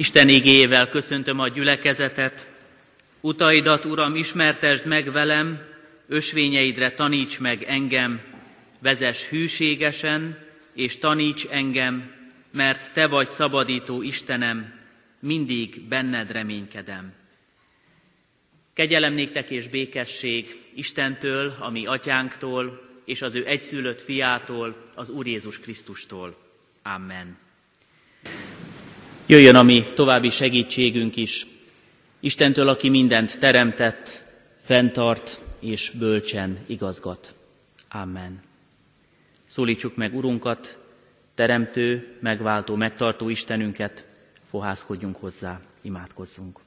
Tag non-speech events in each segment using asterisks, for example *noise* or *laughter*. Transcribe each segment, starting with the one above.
Isten igéjével köszöntöm a gyülekezetet. Utaidat, Uram, ismertesd meg velem, ösvényeidre taníts meg engem, vezess hűségesen, és taníts engem, mert Te vagy szabadító Istenem, mindig benned reménykedem. Kegyelem néktek és békesség Istentől, ami atyánktól, és az ő egyszülött fiától, az Úr Jézus Krisztustól. Amen. Jöjjön a mi további segítségünk is, Istentől, aki mindent teremtett, fenntart és bölcsen igazgat. Amen. Szólítsuk meg Urunkat, teremtő, megváltó, megtartó Istenünket, fohászkodjunk hozzá, imádkozzunk.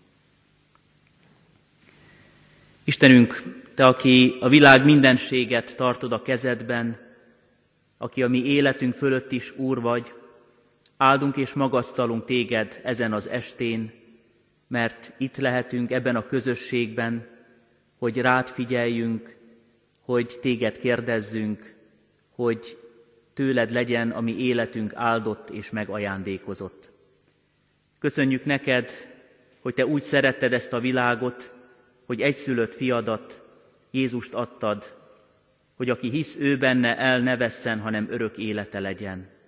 Istenünk, Te, aki a világ mindenséget tartod a kezedben, aki a mi életünk fölött is Úr vagy, áldunk és magasztalunk Téged ezen az estén, mert itt lehetünk ebben a közösségben, hogy rád figyeljünk, hogy Téged kérdezzünk, hogy tőled legyen a mi életünk áldott és megajándékozott. Köszönjük neked, hogy Te úgy szeretted ezt a világot, hogy egyszülött fiadat, Jézust adtad, hogy aki hisz ő benne, el ne vesszen, hanem örök élete legyen.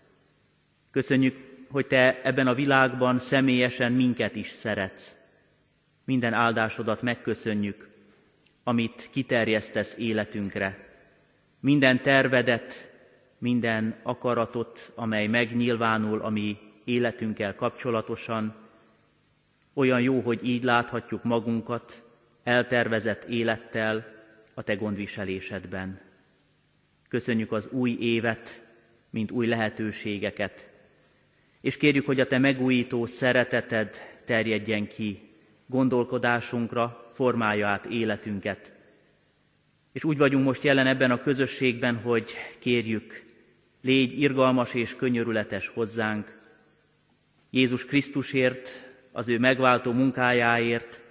Köszönjük, hogy Te ebben a világban személyesen minket is szeretsz. Minden áldásodat megköszönjük, amit kiterjesztesz életünkre. Minden tervedet, minden akaratot, amely megnyilvánul a mi életünkkel kapcsolatosan, olyan jó, hogy így láthatjuk magunkat, eltervezett élettel a Te gondviselésedben. Köszönjük az új évet, mint új lehetőségeket, és kérjük, hogy a Te megújító szereteted terjedjen ki gondolkodásunkra, formálja át életünket. És úgy vagyunk most jelen ebben a közösségben, hogy kérjük, légy irgalmas és könyörületes hozzánk, Jézus Krisztusért, az ő megváltó munkájáért,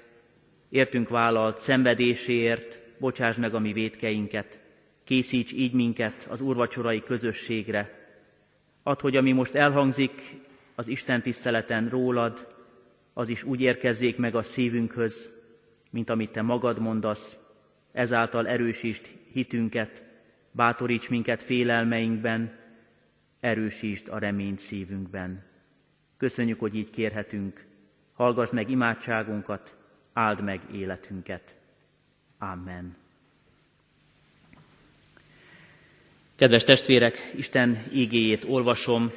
értünk vállalt szenvedéséért, bocsáss meg a mi védkeinket, készíts így minket az úrvacsorai közösségre. Add, hogy ami most elhangzik az Isten tiszteleten rólad, az is úgy érkezzék meg a szívünkhöz, mint amit te magad mondasz, ezáltal erősítsd hitünket, bátoríts minket félelmeinkben, erősítsd a reményt szívünkben. Köszönjük, hogy így kérhetünk, hallgass meg imádságunkat, áld meg életünket. Amen. Kedves testvérek, Isten ígéjét olvasom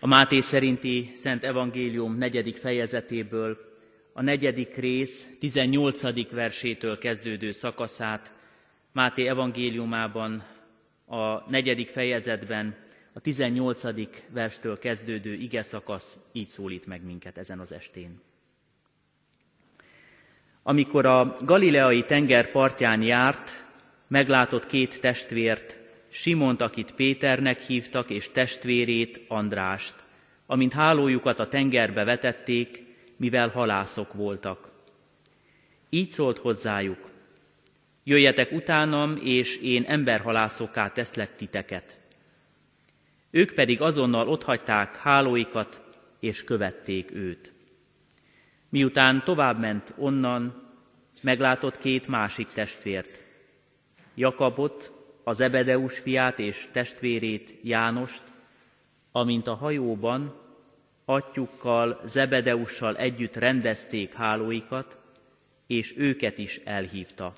a Máté szerinti Szent Evangélium negyedik fejezetéből, a negyedik rész 18. versétől kezdődő szakaszát, Máté evangéliumában a negyedik fejezetben a 18. verstől kezdődő ige szakasz így szólít meg minket ezen az estén. Amikor a galileai tenger partján járt, meglátott két testvért, Simont, akit Péternek hívtak, és testvérét, Andrást, amint hálójukat a tengerbe vetették, mivel halászok voltak. Így szólt hozzájuk, jöjjetek utánam, és én emberhalászokká teszlek titeket. Ők pedig azonnal otthagyták hálóikat, és követték őt. Miután továbbment onnan, meglátott két másik testvért. Jakabot, az Ebedeus fiát és testvérét Jánost, amint a hajóban atyukkal, Zebedeussal együtt rendezték hálóikat, és őket is elhívta.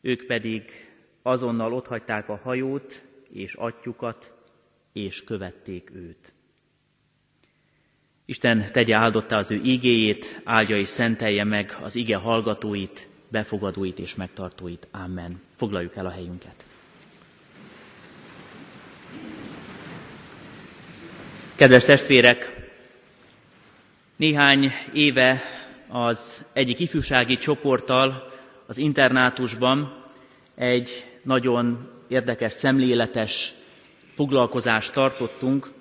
Ők pedig azonnal otthagyták a hajót és atyukat, és követték őt. Isten tegye áldotta az ő ígéjét, áldja és szentelje meg az ige hallgatóit, befogadóit és megtartóit. Amen. Foglaljuk el a helyünket. Kedves testvérek, néhány éve az egyik ifjúsági csoporttal az internátusban egy nagyon érdekes, szemléletes foglalkozást tartottunk,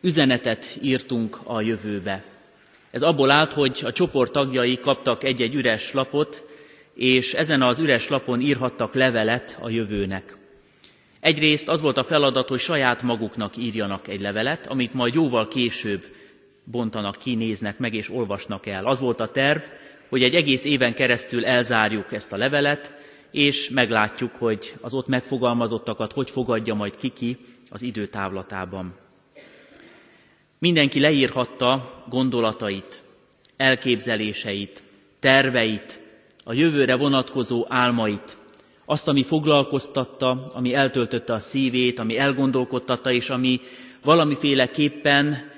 üzenetet írtunk a jövőbe. Ez abból állt, hogy a csoport tagjai kaptak egy-egy üres lapot, és ezen az üres lapon írhattak levelet a jövőnek. Egyrészt az volt a feladat, hogy saját maguknak írjanak egy levelet, amit majd jóval később bontanak ki, néznek meg és olvasnak el. Az volt a terv, hogy egy egész éven keresztül elzárjuk ezt a levelet, és meglátjuk, hogy az ott megfogalmazottakat hogy fogadja majd kiki az időtávlatában. Mindenki leírhatta gondolatait, elképzeléseit, terveit, a jövőre vonatkozó álmait, azt, ami foglalkoztatta, ami eltöltötte a szívét, ami elgondolkodtatta, és ami valamiféleképpen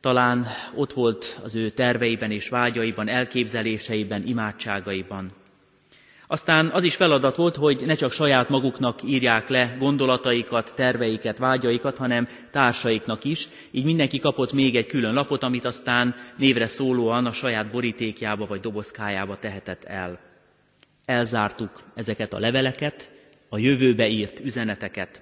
talán ott volt az ő terveiben és vágyaiban, elképzeléseiben, imádságaiban. Aztán az is feladat volt, hogy ne csak saját maguknak írják le gondolataikat, terveiket, vágyaikat, hanem társaiknak is. Így mindenki kapott még egy külön lapot, amit aztán névre szólóan a saját borítékjába vagy dobozkájába tehetett el. Elzártuk ezeket a leveleket, a jövőbe írt üzeneteket.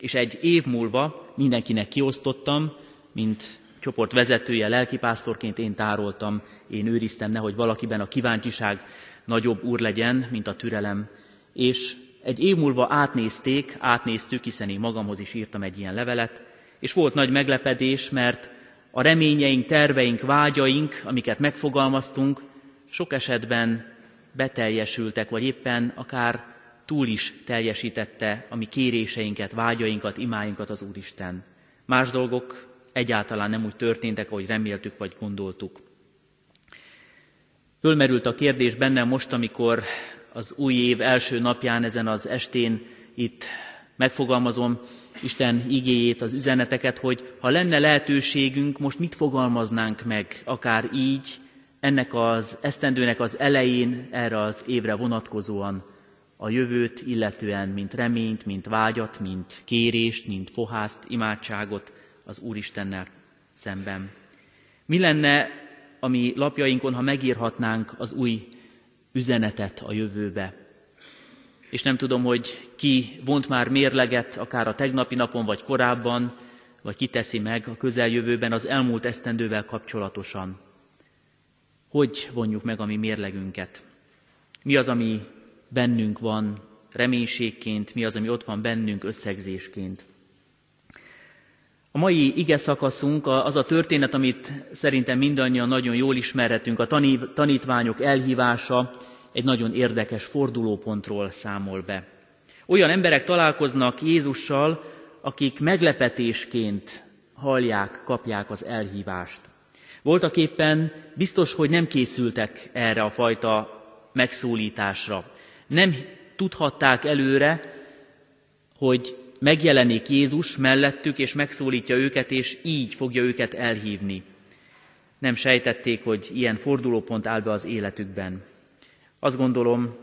És egy év múlva mindenkinek kiosztottam, mint csoport vezetője, lelkipásztorként én tároltam, én őriztem, nehogy valakiben a kíváncsiság nagyobb úr legyen, mint a türelem. És egy év múlva átnézték, átnéztük, hiszen én magamhoz is írtam egy ilyen levelet, és volt nagy meglepedés, mert a reményeink, terveink, vágyaink, amiket megfogalmaztunk, sok esetben beteljesültek, vagy éppen akár túl is teljesítette a mi kéréseinket, vágyainkat, imáinkat az Úristen. Más dolgok egyáltalán nem úgy történtek, ahogy reméltük vagy gondoltuk. Fölmerült a kérdés bennem most, amikor az új év első napján ezen az estén itt megfogalmazom Isten igéjét, az üzeneteket, hogy ha lenne lehetőségünk, most mit fogalmaznánk meg, akár így, ennek az esztendőnek az elején erre az évre vonatkozóan a jövőt illetően, mint reményt, mint vágyat, mint kérést, mint fohászt, imádságot az Úristennel szemben. Mi lenne a mi lapjainkon, ha megírhatnánk az új üzenetet a jövőbe? És nem tudom, hogy ki vont már mérleget, akár a tegnapi napon, vagy korábban, vagy ki teszi meg a közeljövőben az elmúlt esztendővel kapcsolatosan. Hogy vonjuk meg a mi mérlegünket? Mi az, ami bennünk van reménységként, mi az, ami ott van bennünk összegzésként? A mai ige szakaszunk az a történet, amit szerintem mindannyian nagyon jól ismerhetünk, a tanítványok elhívása egy nagyon érdekes fordulópontról számol be. Olyan emberek találkoznak Jézussal, akik meglepetésként hallják, kapják az elhívást. Voltak éppen biztos, hogy nem készültek erre a fajta megszólításra. Nem tudhatták előre, hogy megjelenik Jézus mellettük, és megszólítja őket, és így fogja őket elhívni. Nem sejtették, hogy ilyen fordulópont áll be az életükben. Azt gondolom,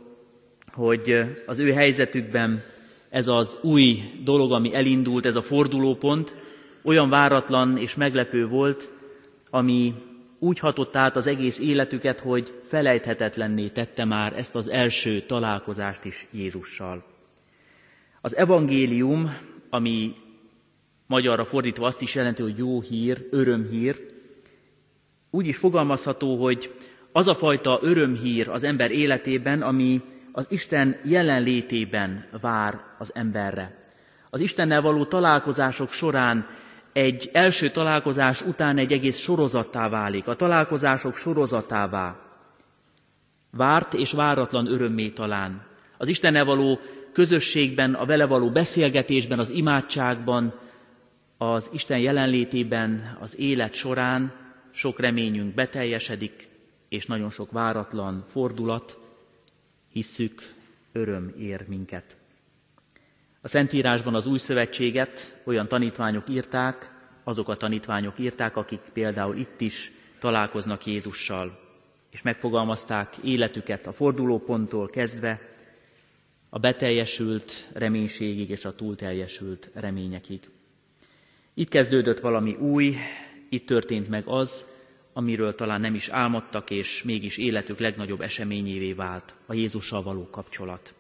hogy az ő helyzetükben ez az új dolog, ami elindult, ez a fordulópont, olyan váratlan és meglepő volt, ami úgy hatott át az egész életüket, hogy felejthetetlenné tette már ezt az első találkozást is Jézussal. Az evangélium, ami magyarra fordítva azt is jelenti, hogy jó hír, örömhír, úgy is fogalmazható, hogy az a fajta örömhír az ember életében, ami az Isten jelenlétében vár az emberre. Az Istennel való találkozások során egy első találkozás után egy egész sorozattá válik, a találkozások sorozatává. Várt és váratlan örömmé talán. Az Istennel való közösségben, a vele való beszélgetésben, az imádságban, az Isten jelenlétében, az élet során sok reményünk beteljesedik, és nagyon sok váratlan fordulat, hisszük, öröm ér minket. A Szentírásban az új szövetséget olyan tanítványok írták, azok a tanítványok írták, akik például itt is találkoznak Jézussal, és megfogalmazták életüket a fordulóponttól kezdve, a beteljesült reménységig és a túlteljesült reményekig. Itt kezdődött valami új, itt történt meg az, amiről talán nem is álmodtak, és mégis életük legnagyobb eseményévé vált a Jézussal való kapcsolat.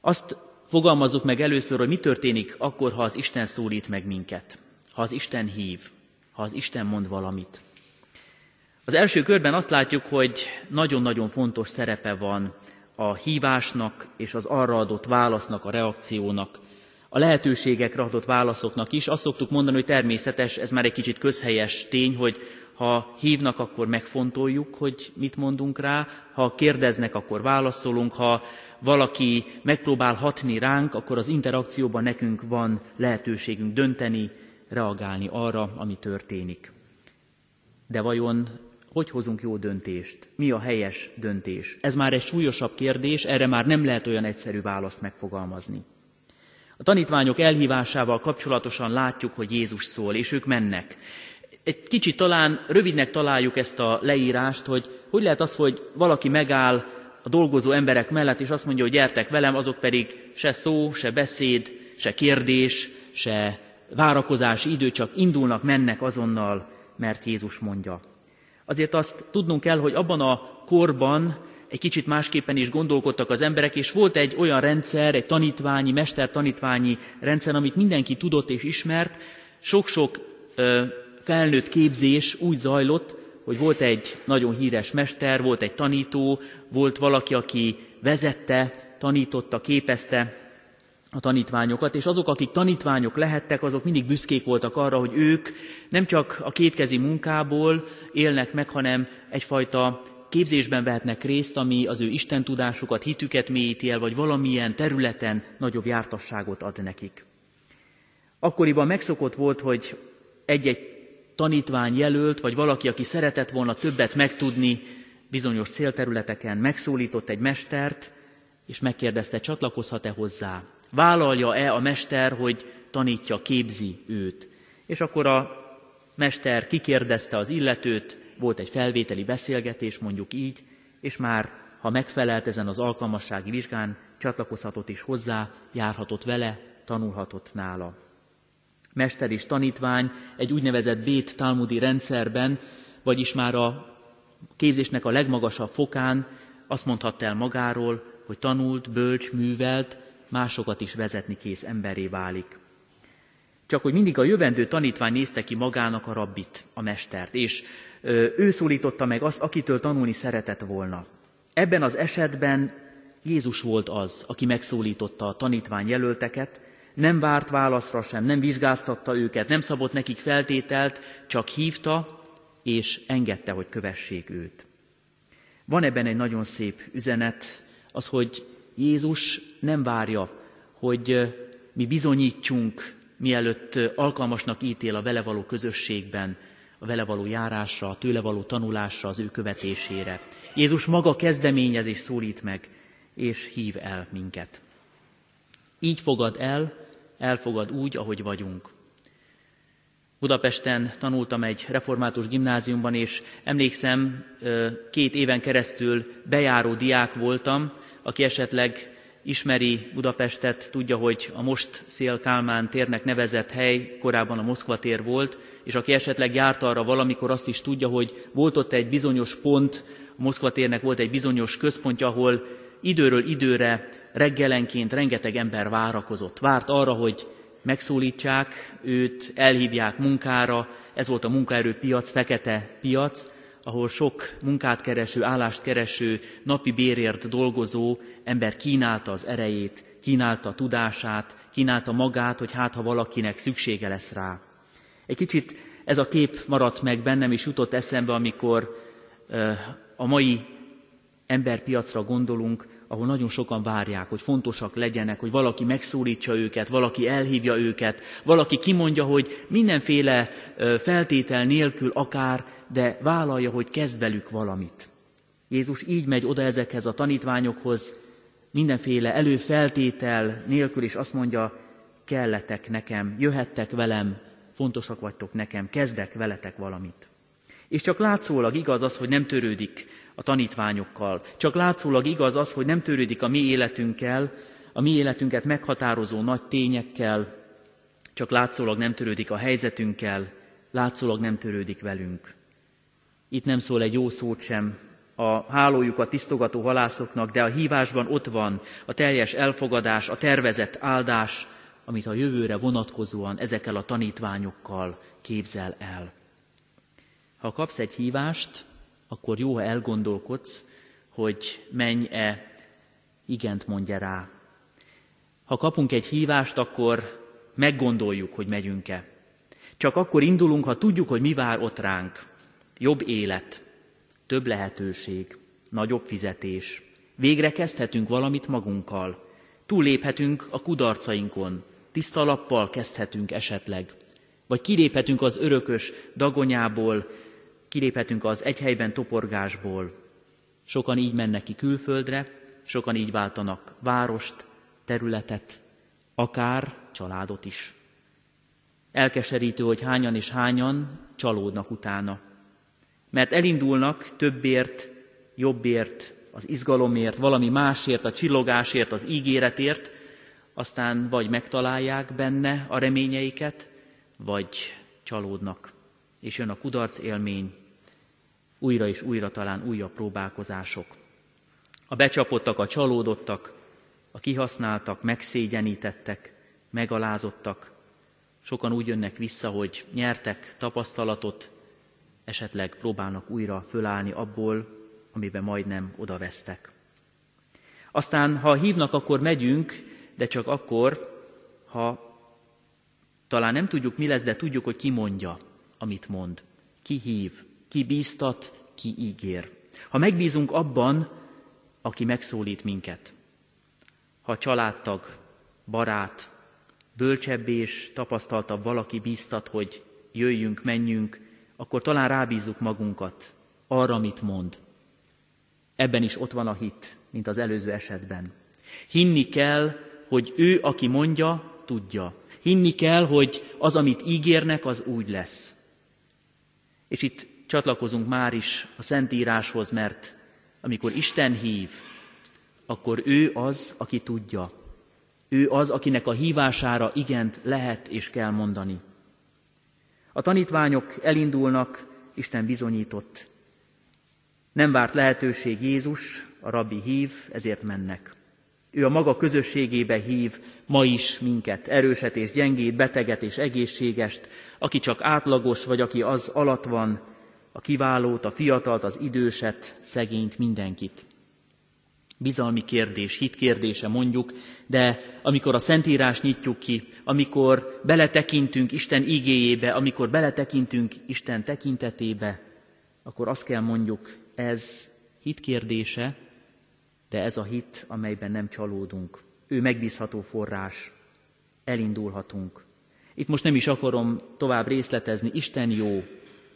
Azt fogalmazzuk meg először, hogy mi történik akkor, ha az Isten szólít meg minket, ha az Isten hív, ha az Isten mond valamit. Az első körben azt látjuk, hogy nagyon-nagyon fontos szerepe van a hívásnak és az arra adott válasznak, a reakciónak, a lehetőségekre adott válaszoknak is. Azt szoktuk mondani, hogy természetes, ez már egy kicsit közhelyes tény, hogy ha hívnak, akkor megfontoljuk, hogy mit mondunk rá, ha kérdeznek, akkor válaszolunk, ha valaki megpróbál hatni ránk, akkor az interakcióban nekünk van lehetőségünk dönteni, reagálni arra, ami történik. De vajon hogy hozunk jó döntést? Mi a helyes döntés? Ez már egy súlyosabb kérdés, erre már nem lehet olyan egyszerű választ megfogalmazni. A tanítványok elhívásával kapcsolatosan látjuk, hogy Jézus szól, és ők mennek. Egy kicsit talán rövidnek találjuk ezt a leírást, hogy hogy lehet az, hogy valaki megáll a dolgozó emberek mellett, és azt mondja, hogy gyertek velem, azok pedig se szó, se beszéd, se kérdés, se várakozási idő, csak indulnak, mennek azonnal, mert Jézus mondja. Azért azt tudnunk kell, hogy abban a korban egy kicsit másképpen is gondolkodtak az emberek, és volt egy olyan rendszer, egy tanítványi, mester-tanítványi rendszer, amit mindenki tudott és ismert. Sok-sok felnőtt képzés úgy zajlott, hogy volt egy nagyon híres mester, volt egy tanító, volt valaki, aki vezette, tanította, képezte a tanítványokat, és azok, akik tanítványok lehettek, azok mindig büszkék voltak arra, hogy ők nem csak a kétkezi munkából élnek meg, hanem egyfajta képzésben vehetnek részt, ami az ő Isten tudásukat, hitüket mélyíti el, vagy valamilyen területen nagyobb jártasságot ad nekik. Akkoriban megszokott volt, hogy egy-egy tanítvány jelölt, vagy valaki, aki szeretett volna többet megtudni bizonyos célterületeken, megszólított egy mestert, és megkérdezte, csatlakozhat-e hozzá. Vállalja-e a mester, hogy tanítja, képzi őt. És akkor a mester kikérdezte az illetőt, volt egy felvételi beszélgetés, mondjuk így, és már, ha megfelelt ezen az alkalmassági vizsgán, csatlakozhatott is hozzá, járhatott vele, tanulhatott nála. Mester és tanítvány egy úgynevezett bét talmudi rendszerben, vagyis már a képzésnek a legmagasabb fokán azt mondhatta el magáról, hogy tanult, bölcs, művelt, másokat is vezetni kész emberé válik. Csak hogy mindig a jövendő tanítvány nézte ki magának a rabbit, a mestert, és ő szólította meg azt, akitől tanulni szeretett volna. Ebben az esetben Jézus volt az, aki megszólította a tanítvány jelölteket, nem várt válaszra sem, nem vizsgáztatta őket, nem szabott nekik feltételt, csak hívta és engedte, hogy kövessék őt. Van ebben egy nagyon szép üzenet, az, hogy Jézus nem várja, hogy mi bizonyítjunk, mielőtt alkalmasnak ítél a vele való közösségben, a vele való járásra, a tőle való tanulásra, az ő követésére. Jézus maga kezdeményez és szólít meg, és hív el minket. Így fogad el, elfogad úgy, ahogy vagyunk. Budapesten tanultam egy református gimnáziumban, és emlékszem, két éven keresztül bejáró diák voltam, aki esetleg ismeri Budapestet, tudja, hogy a most Szél Kálmán térnek nevezett hely korábban a Moszkva tér volt, és aki esetleg járt arra valamikor, azt is tudja, hogy volt ott egy bizonyos pont, a Moszkva térnek volt egy bizonyos központja, ahol időről időre reggelenként rengeteg ember várakozott. Várt arra, hogy megszólítsák őt, elhívják munkára, ez volt a munkaerőpiac, fekete piac, ahol sok munkát kereső, állást kereső, napi bérért dolgozó ember kínálta az erejét, kínálta a tudását, kínálta magát, hogy hát ha valakinek szüksége lesz rá. Egy kicsit ez a kép maradt meg bennem, és jutott eszembe, amikor a mai emberpiacra gondolunk, ahol nagyon sokan várják, hogy fontosak legyenek, hogy valaki megszólítsa őket, valaki elhívja őket, valaki kimondja, hogy mindenféle feltétel nélkül akár, de vállalja, hogy kezd velük valamit. Jézus így megy oda ezekhez a tanítványokhoz, mindenféle előfeltétel nélkül, és azt mondja, kelletek nekem, jöhettek velem, fontosak vagytok nekem, kezdek veletek valamit. És csak látszólag igaz az, hogy nem törődik a tanítványokkal. Csak látszólag igaz az, hogy nem törődik a mi életünkkel, a mi életünket meghatározó nagy tényekkel, csak látszólag nem törődik a helyzetünkkel, látszólag nem törődik velünk. Itt nem szól egy jó szót sem a hálójukat tisztogató halászoknak, de a hívásban ott van a teljes elfogadás, a tervezett áldás, amit a jövőre vonatkozóan ezekkel a tanítványokkal képzel el. Ha kapsz egy hívást, akkor jó, ha elgondolkodsz, hogy menj-e, igent mondja rá. Ha kapunk egy hívást, akkor meggondoljuk, hogy megyünk-e. Csak akkor indulunk, ha tudjuk, hogy mi vár ott ránk. Jobb élet, több lehetőség, nagyobb fizetés. Végre kezdhetünk valamit magunkkal. Túlléphetünk a kudarcainkon. Tiszta lappal kezdhetünk esetleg. Vagy kiléphetünk az örökös dagonyából, kiléphetünk az egyhelyben toporgásból. Sokan így mennek ki külföldre, sokan így váltanak várost, területet, akár családot is. Elkeserítő, hogy hányan és hányan csalódnak utána. Mert elindulnak többért, jobbért, az izgalomért, valami másért, a csillogásért, az ígéretért, aztán vagy megtalálják benne a reményeiket, vagy csalódnak, és jön a kudarc élmény, újra és újra talán újabb próbálkozások. A becsapottak, a csalódottak, a kihasználtak, megszégyenítettek, megalázottak, sokan úgy jönnek vissza, hogy nyertek tapasztalatot, esetleg próbálnak újra fölállni abból, amiben majdnem odavesztek. Aztán, ha hívnak, akkor megyünk, de csak akkor, ha talán nem tudjuk, mi lesz, de tudjuk, hogy ki mondja, amit mond. Ki hív, ki bíztat, ki ígér. Ha megbízunk abban, aki megszólít minket. Ha családtag, barát, bölcsebb és tapasztaltabb valaki bíztat, hogy jöjjünk, menjünk, akkor talán rábízzuk magunkat arra, amit mond. Ebben is ott van a hit, mint az előző esetben. Hinni kell, hogy ő, aki mondja, tudja. Hinni kell, hogy az, amit ígérnek, az úgy lesz. És itt csatlakozunk már is a Szentíráshoz, mert amikor Isten hív, akkor ő az, aki tudja. Ő az, akinek a hívására igent lehet és kell mondani. A tanítványok elindulnak, Isten bizonyított. Nem várt lehetőség Jézus, a rabbi hív, ezért mennek. Ő a maga közösségébe hív ma is minket, erőset és gyengét, beteget és egészségest, aki csak átlagos, vagy aki az alatt van, a kiválót, a fiatalt, az időset, szegényt, mindenkit. Bizalmi kérdés, hit kérdése mondjuk, de amikor a Szentírás nyitjuk ki, amikor beletekintünk Isten igéjébe, amikor beletekintünk Isten tekintetébe, akkor azt kell mondjuk, ez hit kérdése, de ez a hit, amelyben nem csalódunk. Ő megbízható forrás, elindulhatunk. Itt most nem is akarom tovább részletezni, Isten jó,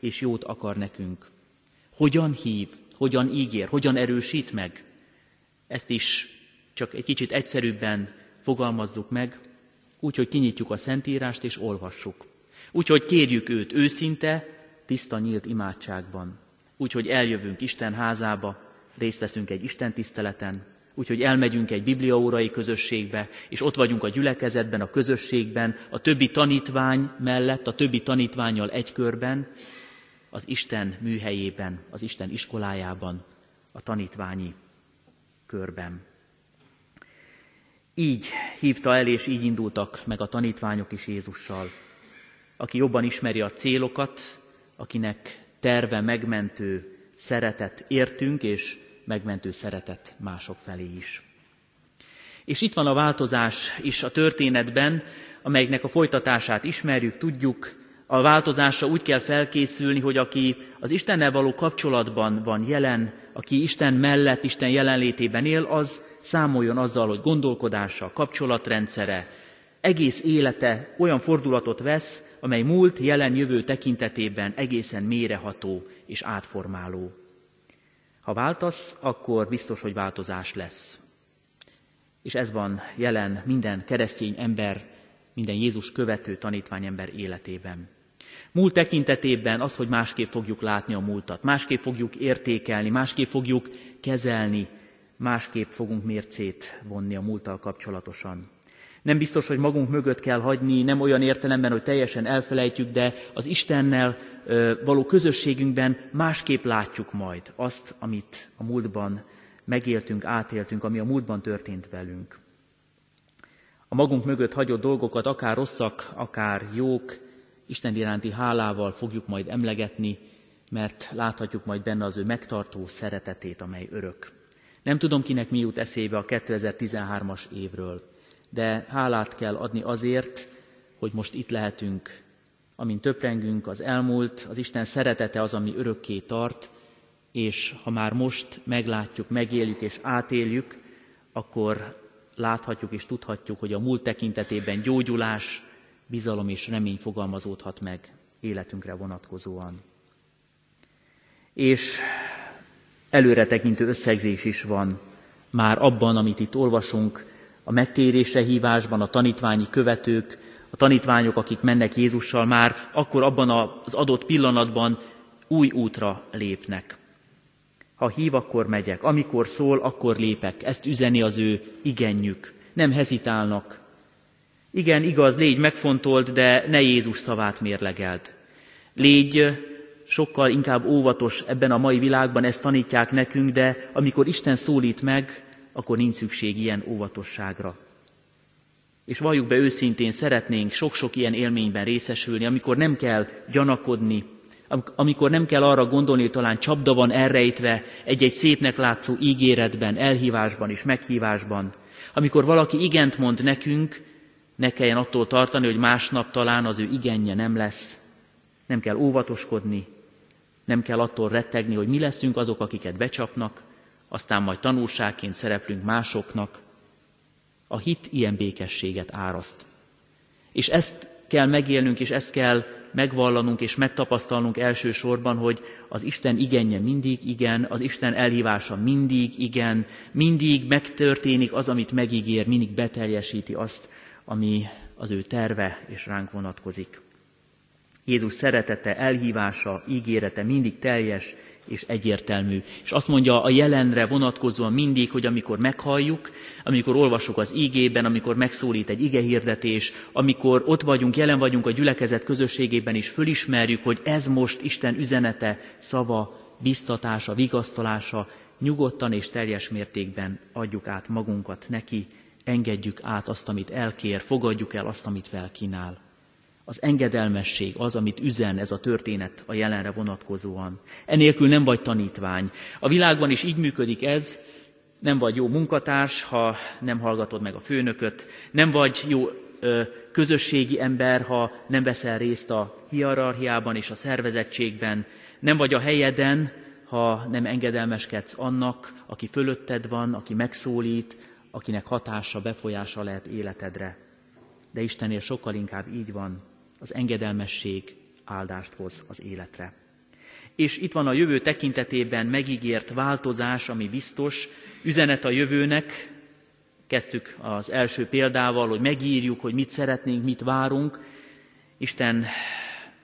és jót akar nekünk. Hogyan hív, hogyan ígér, hogyan erősít meg? Ezt is csak egy kicsit egyszerűbben fogalmazzuk meg, úgy, hogy kinyitjuk a Szentírást és olvassuk. Úgy, hogy kérjük őt őszinte, tiszta nyílt imádságban. Úgy, hogy eljövünk Isten házába, részt veszünk egy Isten tiszteleten, úgyhogy elmegyünk egy bibliaórai közösségbe, és ott vagyunk a gyülekezetben, a közösségben, a többi tanítvány mellett, a többi tanítványjal egy körben, az Isten műhelyében, az Isten iskolájában, a tanítványi körben. Így hívta el, és így indultak meg a tanítványok is Jézussal. Aki jobban ismeri a célokat, akinek terve megmentő szeretet értünk, és megmentő szeretet mások felé is. És itt van a változás is a történetben, amelynek a folytatását ismerjük, tudjuk, a változásra úgy kell felkészülni, hogy aki az Istennel való kapcsolatban van jelen, aki Isten mellett, Isten jelenlétében él, az számoljon azzal, hogy gondolkodása, kapcsolatrendszere, egész élete olyan fordulatot vesz, amely múlt, jelen, jövő tekintetében egészen méreható és átformáló. Ha váltasz, akkor biztos, hogy változás lesz. És ez van jelen minden keresztény ember, minden Jézus követő tanítványember életében. Múlt tekintetében az, hogy másképp fogjuk látni a múltat, másképp fogjuk értékelni, másképp fogjuk kezelni, másképp fogunk mércét vonni a múlttal kapcsolatosan. Nem biztos, hogy magunk mögött kell hagyni, nem olyan értelemben, hogy teljesen elfelejtjük, de az Istennel való közösségünkben másképp látjuk majd azt, amit a múltban megéltünk, átéltünk, ami a múltban történt velünk. A magunk mögött hagyott dolgokat, akár rosszak, akár jók, Isten iránti hálával fogjuk majd emlegetni, mert láthatjuk majd benne az ő megtartó szeretetét, amely örök. Nem tudom, kinek mi jut eszébe a 2013-as évről. de hálát kell adni azért, hogy most itt lehetünk, amint töprengünk, az elmúlt, az Isten szeretete az, ami örökké tart, és ha már most meglátjuk, megéljük és átéljük, akkor láthatjuk és tudhatjuk, hogy a múlt tekintetében gyógyulás, bizalom és remény fogalmazódhat meg életünkre vonatkozóan. És előre tekintő összegzés is van már abban, amit itt olvasunk, a megtérésre hívásban, a tanítványi követők, a tanítványok, akik mennek Jézussal, már akkor abban az adott pillanatban új útra lépnek. Ha hív, akkor megyek, amikor szól, akkor lépek. Ezt üzeni az ő igenjük. Nem hezitálnak. Igen, igaz, légy megfontolt, de ne Jézus szavát mérlegeld. Légy sokkal inkább óvatos ebben a mai világban, ezt tanítják nekünk, de amikor Isten szólít meg, akkor nincs szükség ilyen óvatosságra. És valljuk be őszintén, szeretnénk sok-sok ilyen élményben részesülni, amikor nem kell gyanakodni, amikor nem kell arra gondolni, hogy talán csapda van elrejtve egy-egy szépnek látszó ígéretben, elhívásban és meghívásban. Amikor valaki igent mond nekünk, ne kelljen attól tartani, hogy másnap talán az ő igenje nem lesz. Nem kell óvatoskodni, nem kell attól rettegni, hogy mi leszünk azok, akiket becsapnak, aztán majd tanulságként szereplünk másoknak. A hit ilyen békességet áraszt. És ezt kell megélnünk, és ezt kell megvallanunk és megtapasztalnunk elsősorban, hogy az Isten igenje mindig igen, az Isten elhívása mindig igen, mindig megtörténik az, amit megígér, mindig beteljesíti azt, ami az ő terve és ránk vonatkozik. Jézus szeretete, elhívása, ígérete mindig teljes és egyértelmű. És azt mondja a jelenre vonatkozóan mindig, hogy amikor meghalljuk, amikor olvasok az ígében, amikor megszólít egy igehirdetés, amikor ott vagyunk, jelen vagyunk a gyülekezet közösségében is, fölismerjük, hogy ez most Isten üzenete, szava, biztatása, vigasztalása, nyugodtan és teljes mértékben adjuk át magunkat neki, engedjük át azt, amit elkér, fogadjuk el azt, amit felkínál. Az engedelmesség az, amit üzen ez a történet a jelenre vonatkozóan. Enélkül nem vagy tanítvány. A világban is így működik ez, nem vagy jó munkatárs, ha nem hallgatod meg a főnököt, nem vagy jó ö, közösségi ember, ha nem veszel részt a hierarchiában és a szervezettségben, nem vagy a helyeden, ha nem engedelmeskedsz annak, aki fölötted van, aki megszólít, akinek hatása, befolyása lehet életedre. De Istennél sokkal inkább így van az engedelmesség áldást hoz az életre. És itt van a jövő tekintetében megígért változás, ami biztos, üzenet a jövőnek. Kezdtük az első példával, hogy megírjuk, hogy mit szeretnénk, mit várunk. Isten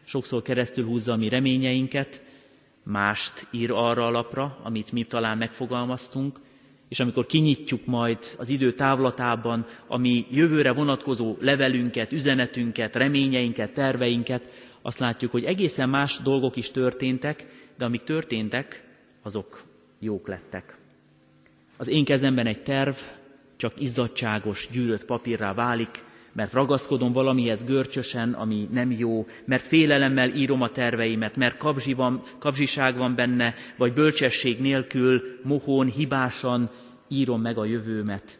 sokszor keresztül húzza a mi reményeinket, mást ír arra a lapra, amit mi talán megfogalmaztunk, és amikor kinyitjuk majd az idő távlatában a mi jövőre vonatkozó levelünket, üzenetünket, reményeinket, terveinket, azt látjuk, hogy egészen más dolgok is történtek, de amik történtek, azok jók lettek. Az én kezemben egy terv csak izzadságos, gyűrött papírrá válik, mert ragaszkodom valamihez görcsösen, ami nem jó, mert félelemmel írom a terveimet, mert kabzsi van, kabzsiság van benne, vagy bölcsesség nélkül, mohón, hibásan írom meg a jövőmet.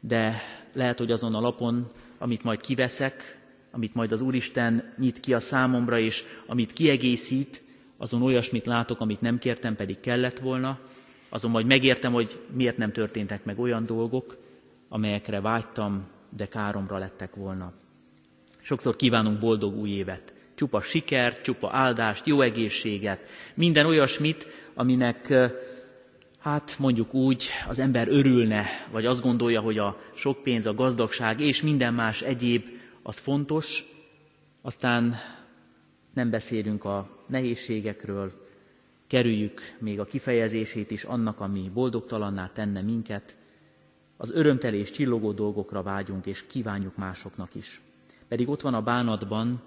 De lehet, hogy azon a lapon, amit majd kiveszek, amit majd az Úristen nyit ki a számomra, és amit kiegészít, azon olyasmit látok, amit nem kértem, pedig kellett volna, azon majd megértem, hogy miért nem történtek meg olyan dolgok, amelyekre vágytam, de káromra lettek volna. Sokszor kívánunk boldog új évet. Csupa sikert, csupa áldást, jó egészséget, minden olyasmit, aminek hát mondjuk úgy az ember örülne, vagy azt gondolja, hogy a sok pénz, a gazdagság és minden más egyéb az fontos, aztán nem beszélünk a nehézségekről, kerüljük még a kifejezését is annak, ami boldogtalanná tenne minket, az örömteli és csillogó dolgokra vágyunk, és kívánjuk másoknak is. Pedig ott van a bánatban,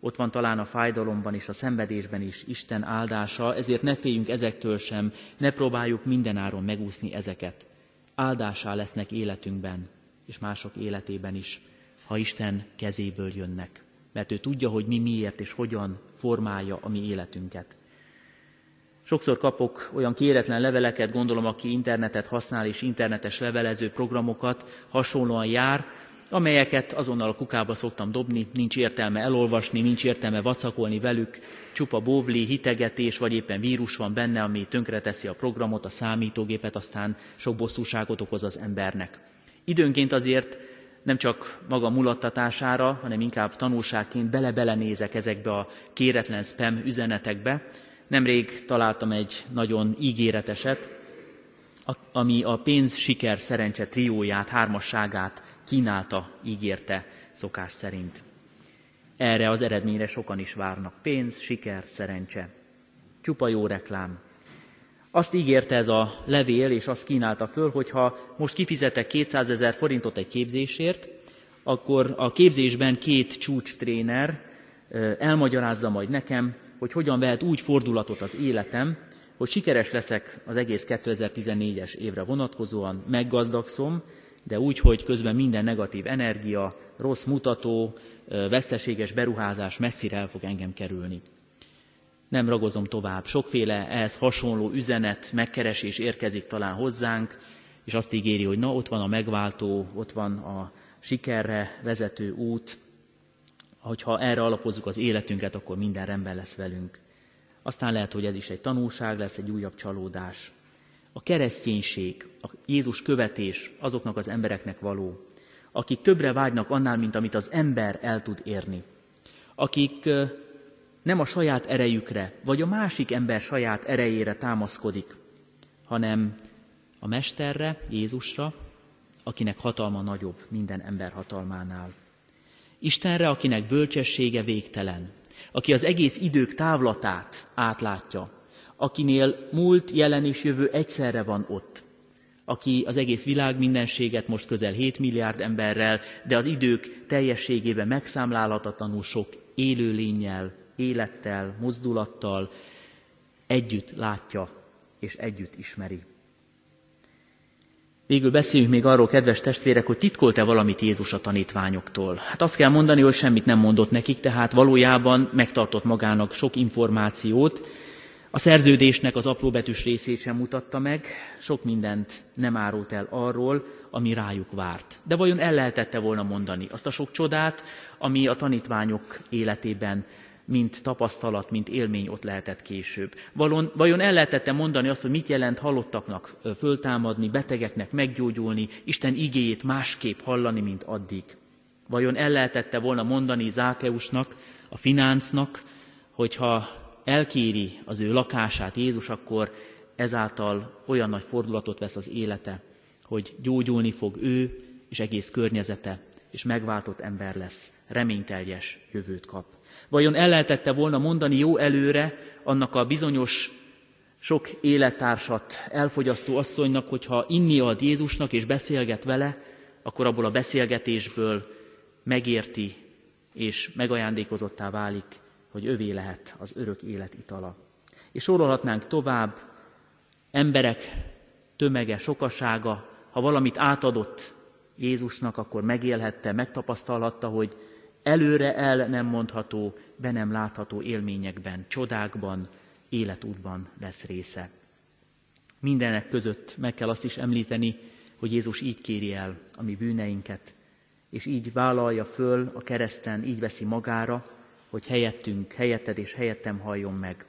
ott van talán a fájdalomban és a szenvedésben is Isten áldása, ezért ne féljünk ezektől sem, ne próbáljuk mindenáron megúszni ezeket. Áldásá lesznek életünkben, és mások életében is, ha Isten kezéből jönnek. Mert ő tudja, hogy mi miért és hogyan formálja a mi életünket. Sokszor kapok olyan kéretlen leveleket, gondolom, aki internetet használ és internetes levelező programokat hasonlóan jár, amelyeket azonnal a kukába szoktam dobni, nincs értelme elolvasni, nincs értelme vacakolni velük, csupa bóvli, hitegetés, vagy éppen vírus van benne, ami tönkreteszi a programot, a számítógépet, aztán sok bosszúságot okoz az embernek. Időnként azért nem csak maga mulattatására, hanem inkább tanulságként bele-bele nézek ezekbe a kéretlen spam üzenetekbe. Nemrég találtam egy nagyon ígéreteset, ami a pénz, siker, szerencse trióját, hármasságát kínálta, ígérte szokás szerint. Erre az eredményre sokan is várnak. Pénz, siker, szerencse. Csupa jó reklám. Azt ígérte ez a levél, és azt kínálta föl, hogy ha most kifizetek 200 ezer forintot egy képzésért, akkor a képzésben két csúcstréner elmagyarázza majd nekem, hogy hogyan vehet úgy fordulatot az életem, hogy sikeres leszek az egész 2014-es évre vonatkozóan, meggazdagszom, de úgy, hogy közben minden negatív energia, rossz mutató, veszteséges beruházás messzire el fog engem kerülni. Nem ragozom tovább. Sokféle ehhez hasonló üzenet, megkeresés érkezik talán hozzánk, és azt ígéri, hogy na, ott van a megváltó, ott van a sikerre vezető út, hogyha erre alapozzuk az életünket, akkor minden rendben lesz velünk. Aztán lehet, hogy ez is egy tanulság lesz, egy újabb csalódás. A kereszténység, a Jézus követés azoknak az embereknek való, akik többre vágynak annál, mint amit az ember el tud érni. Akik nem a saját erejükre, vagy a másik ember saját erejére támaszkodik, hanem a Mesterre, Jézusra, akinek hatalma nagyobb minden ember hatalmánál. Istenre, akinek bölcsessége végtelen, aki az egész idők távlatát átlátja, akinél múlt, jelen és jövő egyszerre van ott, aki az egész világ mindenséget most közel 7 milliárd emberrel, de az idők teljességében megszámlálhatatlanul sok élőlényel, élettel, mozdulattal együtt látja és együtt ismeri. Végül beszéljünk még arról, kedves testvérek, hogy titkolt-e valamit Jézus a tanítványoktól. Hát azt kell mondani, hogy semmit nem mondott nekik, tehát valójában megtartott magának sok információt. A szerződésnek az apróbetűs részét sem mutatta meg, sok mindent nem árult el arról, ami rájuk várt. De vajon el lehetette volna mondani azt a sok csodát, ami a tanítványok életében mint tapasztalat, mint élmény ott lehetett később. Valon, vajon el lehetette mondani azt, hogy mit jelent halottaknak föltámadni, betegeknek meggyógyulni, Isten igéjét másképp hallani, mint addig? Vajon el lehetette volna mondani Zákeusnak, a fináncnak, hogyha elkéri az ő lakását Jézus, akkor ezáltal olyan nagy fordulatot vesz az élete, hogy gyógyulni fog ő és egész környezete, és megváltott ember lesz, reményteljes jövőt kap. Vajon el lehetette volna mondani jó előre annak a bizonyos sok élettársat elfogyasztó asszonynak, hogyha inni ad Jézusnak és beszélget vele, akkor abból a beszélgetésből megérti és megajándékozottá válik, hogy övé lehet az örök élet itala. És sorolhatnánk tovább, emberek tömege, sokasága, ha valamit átadott Jézusnak, akkor megélhette, megtapasztalhatta, hogy előre el nem mondható, be nem látható élményekben, csodákban, életútban lesz része. Mindenek között meg kell azt is említeni, hogy Jézus így kéri el a mi bűneinket, és így vállalja föl a kereszten, így veszi magára, hogy helyettünk, helyetted és helyettem halljon meg,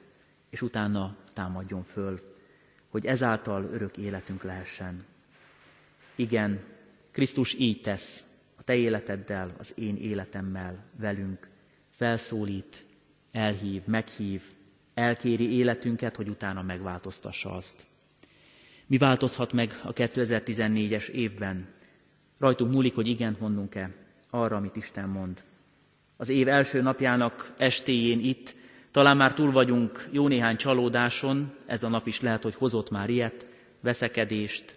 és utána támadjon föl, hogy ezáltal örök életünk lehessen. Igen, Krisztus így tesz, a te életeddel, az én életemmel, velünk, felszólít, elhív, meghív, elkéri életünket, hogy utána megváltoztassa azt. Mi változhat meg a 2014-es évben? Rajtunk múlik, hogy igent mondunk-e arra, amit Isten mond. Az év első napjának estéjén itt, talán már túl vagyunk jó néhány csalódáson, ez a nap is lehet, hogy hozott már ilyet, veszekedést,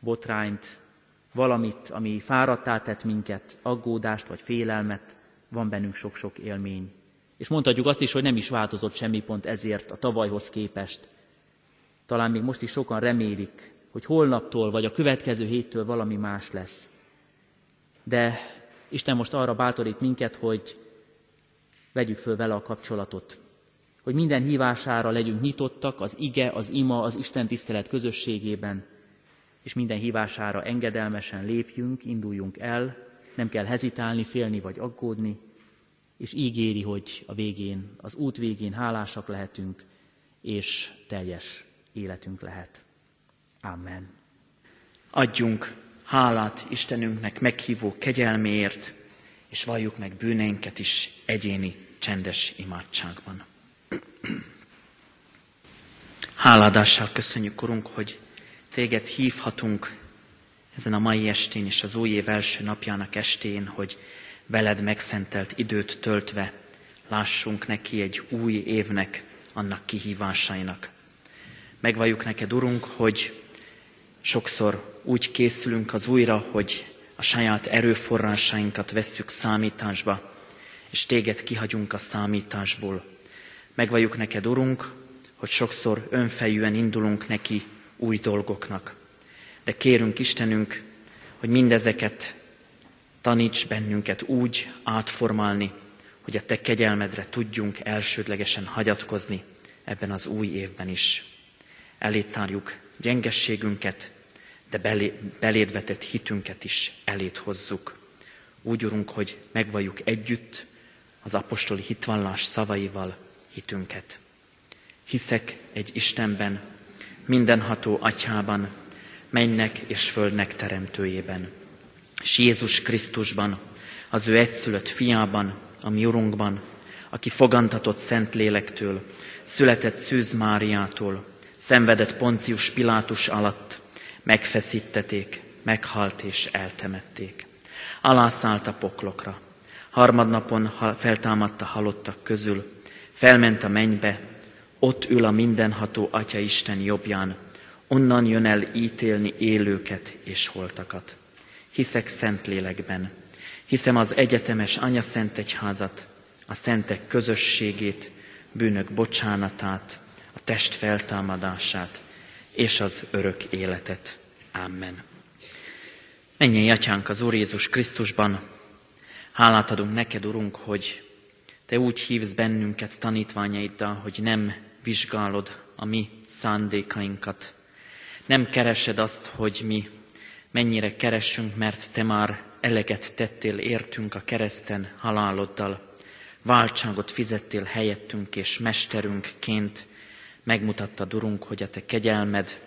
botrányt, valamit, ami fáradtá tett minket, aggódást vagy félelmet, van bennünk sok-sok élmény. És mondhatjuk azt is, hogy nem is változott semmi pont ezért a tavalyhoz képest. Talán még most is sokan remélik, hogy holnaptól vagy a következő héttől valami más lesz. De Isten most arra bátorít minket, hogy vegyük föl vele a kapcsolatot, hogy minden hívására legyünk nyitottak az ige, az ima, az Isten tisztelet közösségében, és minden hívására engedelmesen lépjünk, induljunk el, nem kell hezitálni, félni vagy aggódni, és ígéri, hogy a végén, az út végén hálásak lehetünk, és teljes életünk lehet. Amen. Adjunk hálát Istenünknek meghívó kegyelméért, és valljuk meg bűneinket is egyéni, csendes imádságban. *clears throat* Háládással köszönjük, Urunk, hogy Téged hívhatunk ezen a mai estén és az új év első napjának estén, hogy veled megszentelt időt töltve lássunk neki egy új évnek, annak kihívásainak. Megvalljuk neked, Urunk, hogy sokszor úgy készülünk az újra, hogy a saját erőforrásainkat vesszük számításba, és téged kihagyunk a számításból. Megvalljuk neked, Urunk, hogy sokszor önfejűen indulunk neki új dolgoknak. De kérünk Istenünk, hogy mindezeket taníts bennünket úgy átformálni, hogy a Te kegyelmedre tudjunk elsődlegesen hagyatkozni ebben az új évben is. Elétárjuk gyengességünket, de belé, beléd vetett hitünket is elét hozzuk. Úgy, Urunk, hogy megvalljuk együtt az apostoli hitvallás szavaival hitünket. Hiszek egy Istenben, mindenható atyában, mennek és földnek teremtőjében, és Jézus Krisztusban, az ő egyszülött fiában, a mi Urunkban, aki fogantatott Szent Lélektől, született Szűz Máriától, szenvedett Poncius Pilátus alatt, megfeszítették, meghalt és eltemették. Alászállt a poklokra, harmadnapon feltámadta halottak közül, felment a mennybe, ott ül a mindenható Atya Isten jobbján, onnan jön el ítélni élőket és holtakat. Hiszek Szentlélekben, hiszem az egyetemes Anya Szent Egyházat, a szentek közösségét, bűnök bocsánatát, a test feltámadását és az örök életet. Amen. Menjen, Atyánk, az Úr Jézus Krisztusban, hálát adunk neked, Urunk, hogy Te úgy hívsz bennünket tanítványaiddal, hogy nem vizsgálod a mi szándékainkat. Nem keresed azt, hogy mi mennyire keressünk, mert te már eleget tettél értünk a kereszten haláloddal. Váltságot fizettél helyettünk és mesterünkként megmutatta Urunk, hogy a te kegyelmed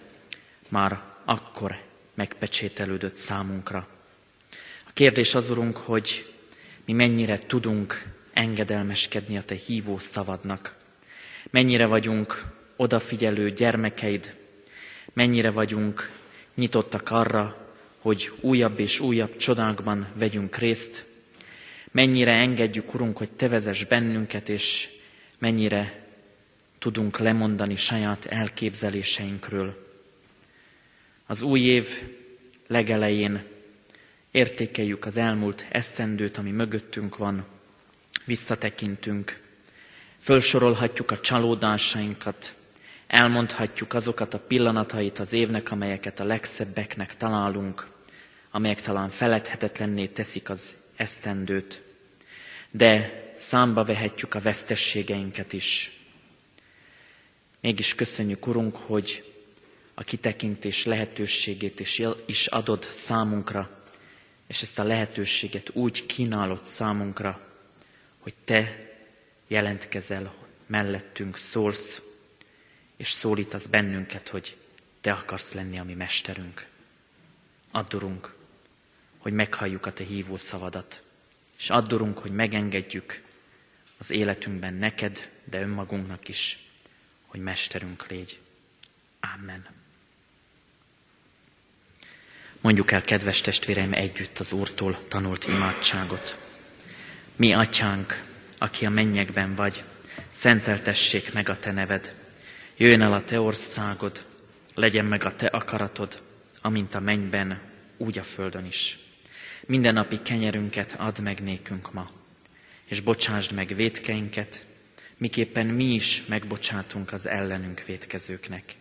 már akkor megpecsételődött számunkra. A kérdés az, Urunk, hogy mi mennyire tudunk engedelmeskedni a Te hívó szavadnak. Mennyire vagyunk odafigyelő gyermekeid, mennyire vagyunk nyitottak arra, hogy újabb és újabb csodákban vegyünk részt, mennyire engedjük, Urunk, hogy Te vezess bennünket, és mennyire tudunk lemondani saját elképzeléseinkről. Az új év legelején értékeljük az elmúlt esztendőt, ami mögöttünk van, visszatekintünk, Fölsorolhatjuk a csalódásainkat, elmondhatjuk azokat a pillanatait az évnek, amelyeket a legszebbeknek találunk, amelyek talán feledhetetlenné teszik az esztendőt, de számba vehetjük a vesztességeinket is. Mégis köszönjük, Urunk, hogy a kitekintés lehetőségét is adod számunkra, és ezt a lehetőséget úgy kínálod számunkra, hogy Te jelentkezel mellettünk, szólsz, és szólítasz bennünket, hogy te akarsz lenni a mi mesterünk. Addurunk, hogy meghalljuk a te hívó szavadat, és addurunk, hogy megengedjük az életünkben neked, de önmagunknak is, hogy mesterünk légy. Amen. Mondjuk el, kedves testvéreim, együtt az Úrtól tanult imádságot. Mi, atyánk, aki a mennyekben vagy, szenteltessék meg a te neved. Jöjjön el a te országod, legyen meg a te akaratod, amint a mennyben, úgy a földön is. Minden napi kenyerünket add meg nékünk ma, és bocsásd meg vétkeinket, miképpen mi is megbocsátunk az ellenünk vétkezőknek.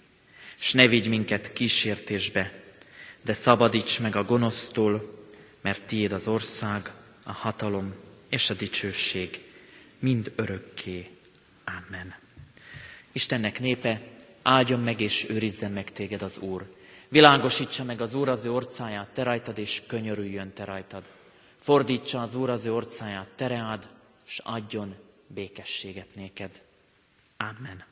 S ne vigy minket kísértésbe, de szabadíts meg a gonosztól, mert tiéd az ország, a hatalom és a dicsőség mind örökké. Amen. Istennek népe, áldjon meg és őrizzen meg téged az Úr. Világosítsa meg az Úr az ő orcáját te rajtad, és könyörüljön te rajtad. Fordítsa az Úr az ő orcáját te reád, és adjon békességet néked. Amen.